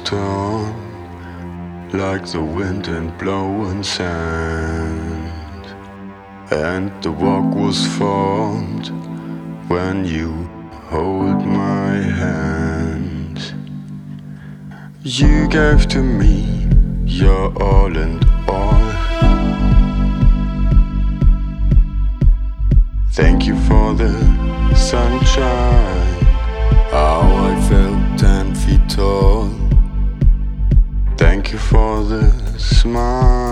torn like the wind and blowing sand, and the walk was formed when you hold my hand. You gave to me your all and all. Thank you for the sunshine. How I felt ten feet tall. Smile.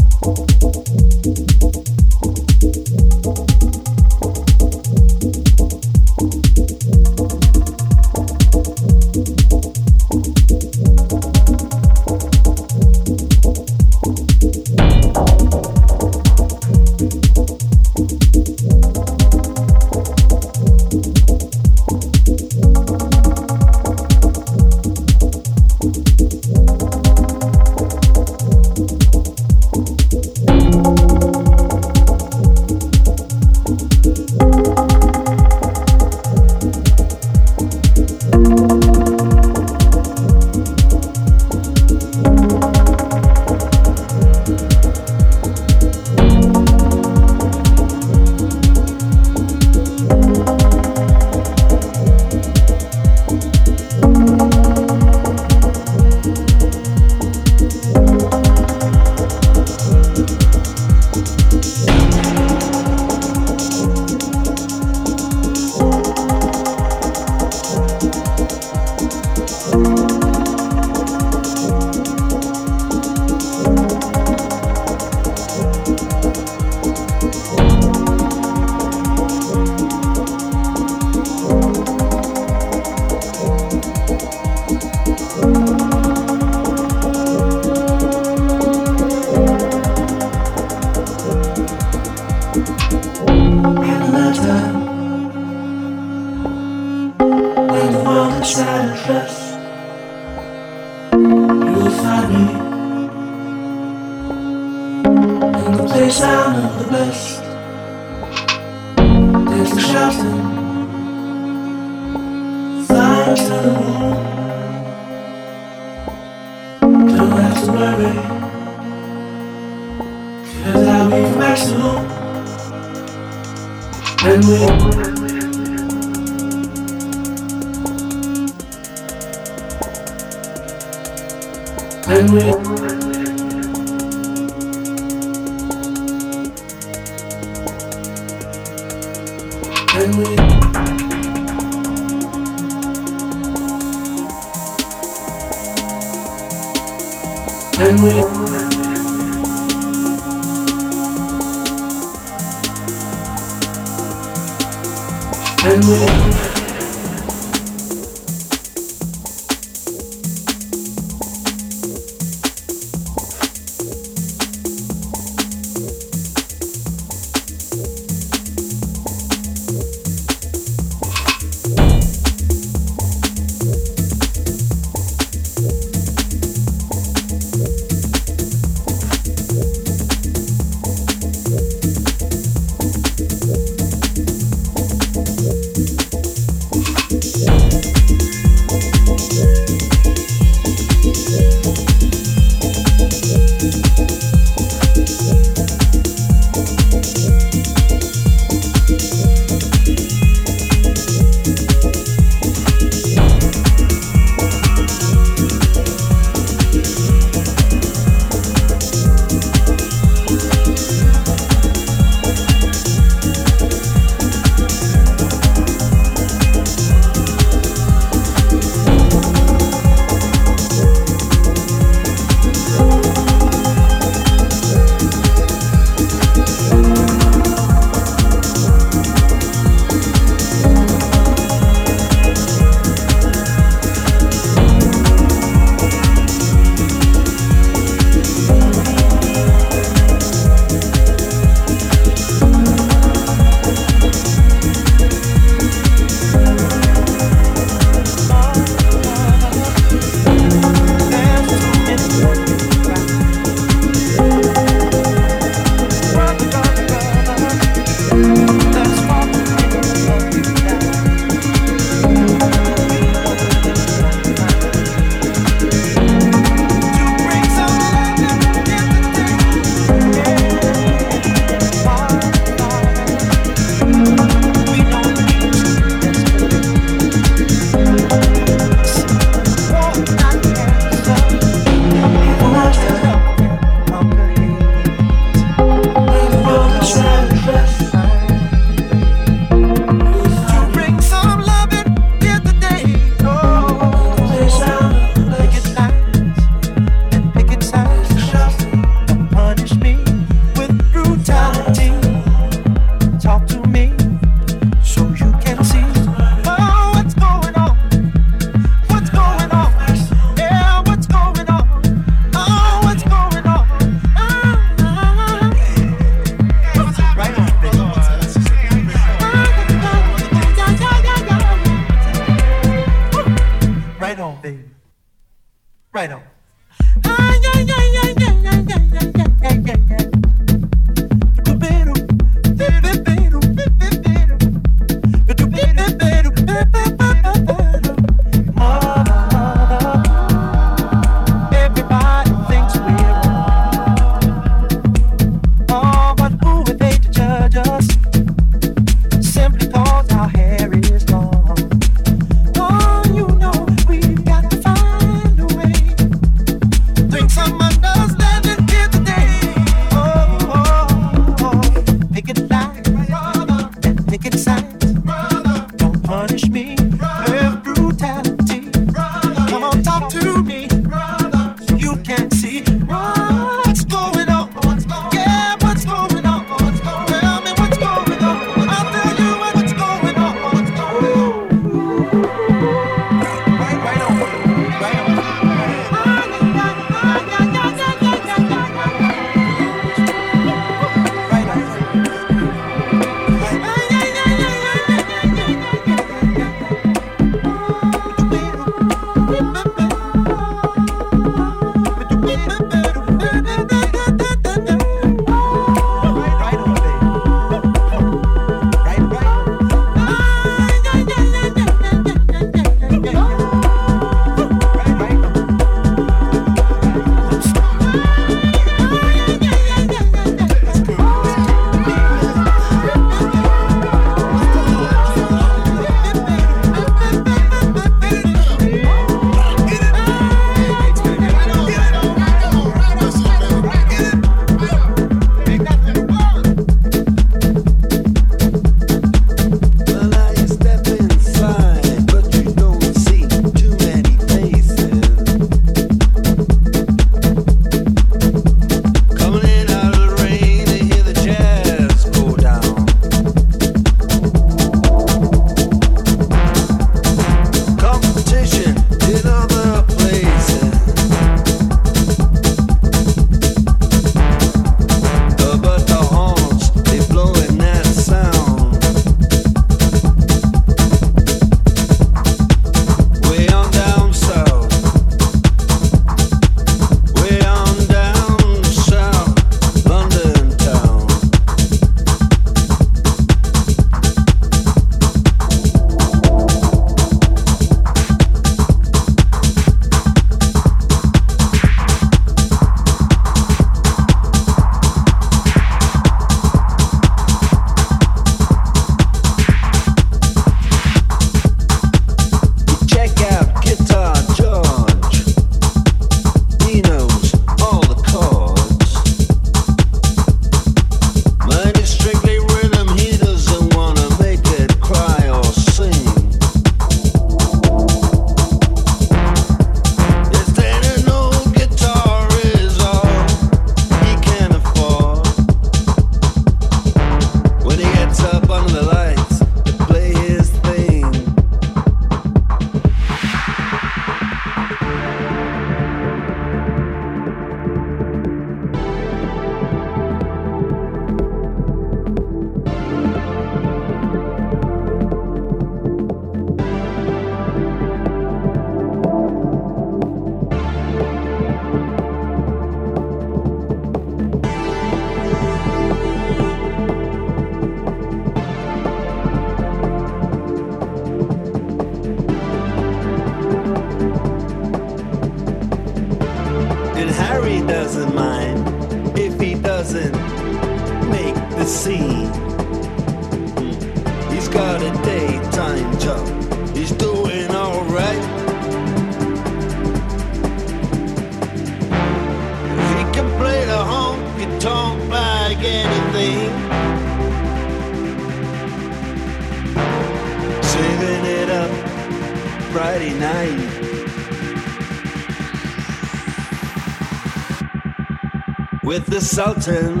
The Sultans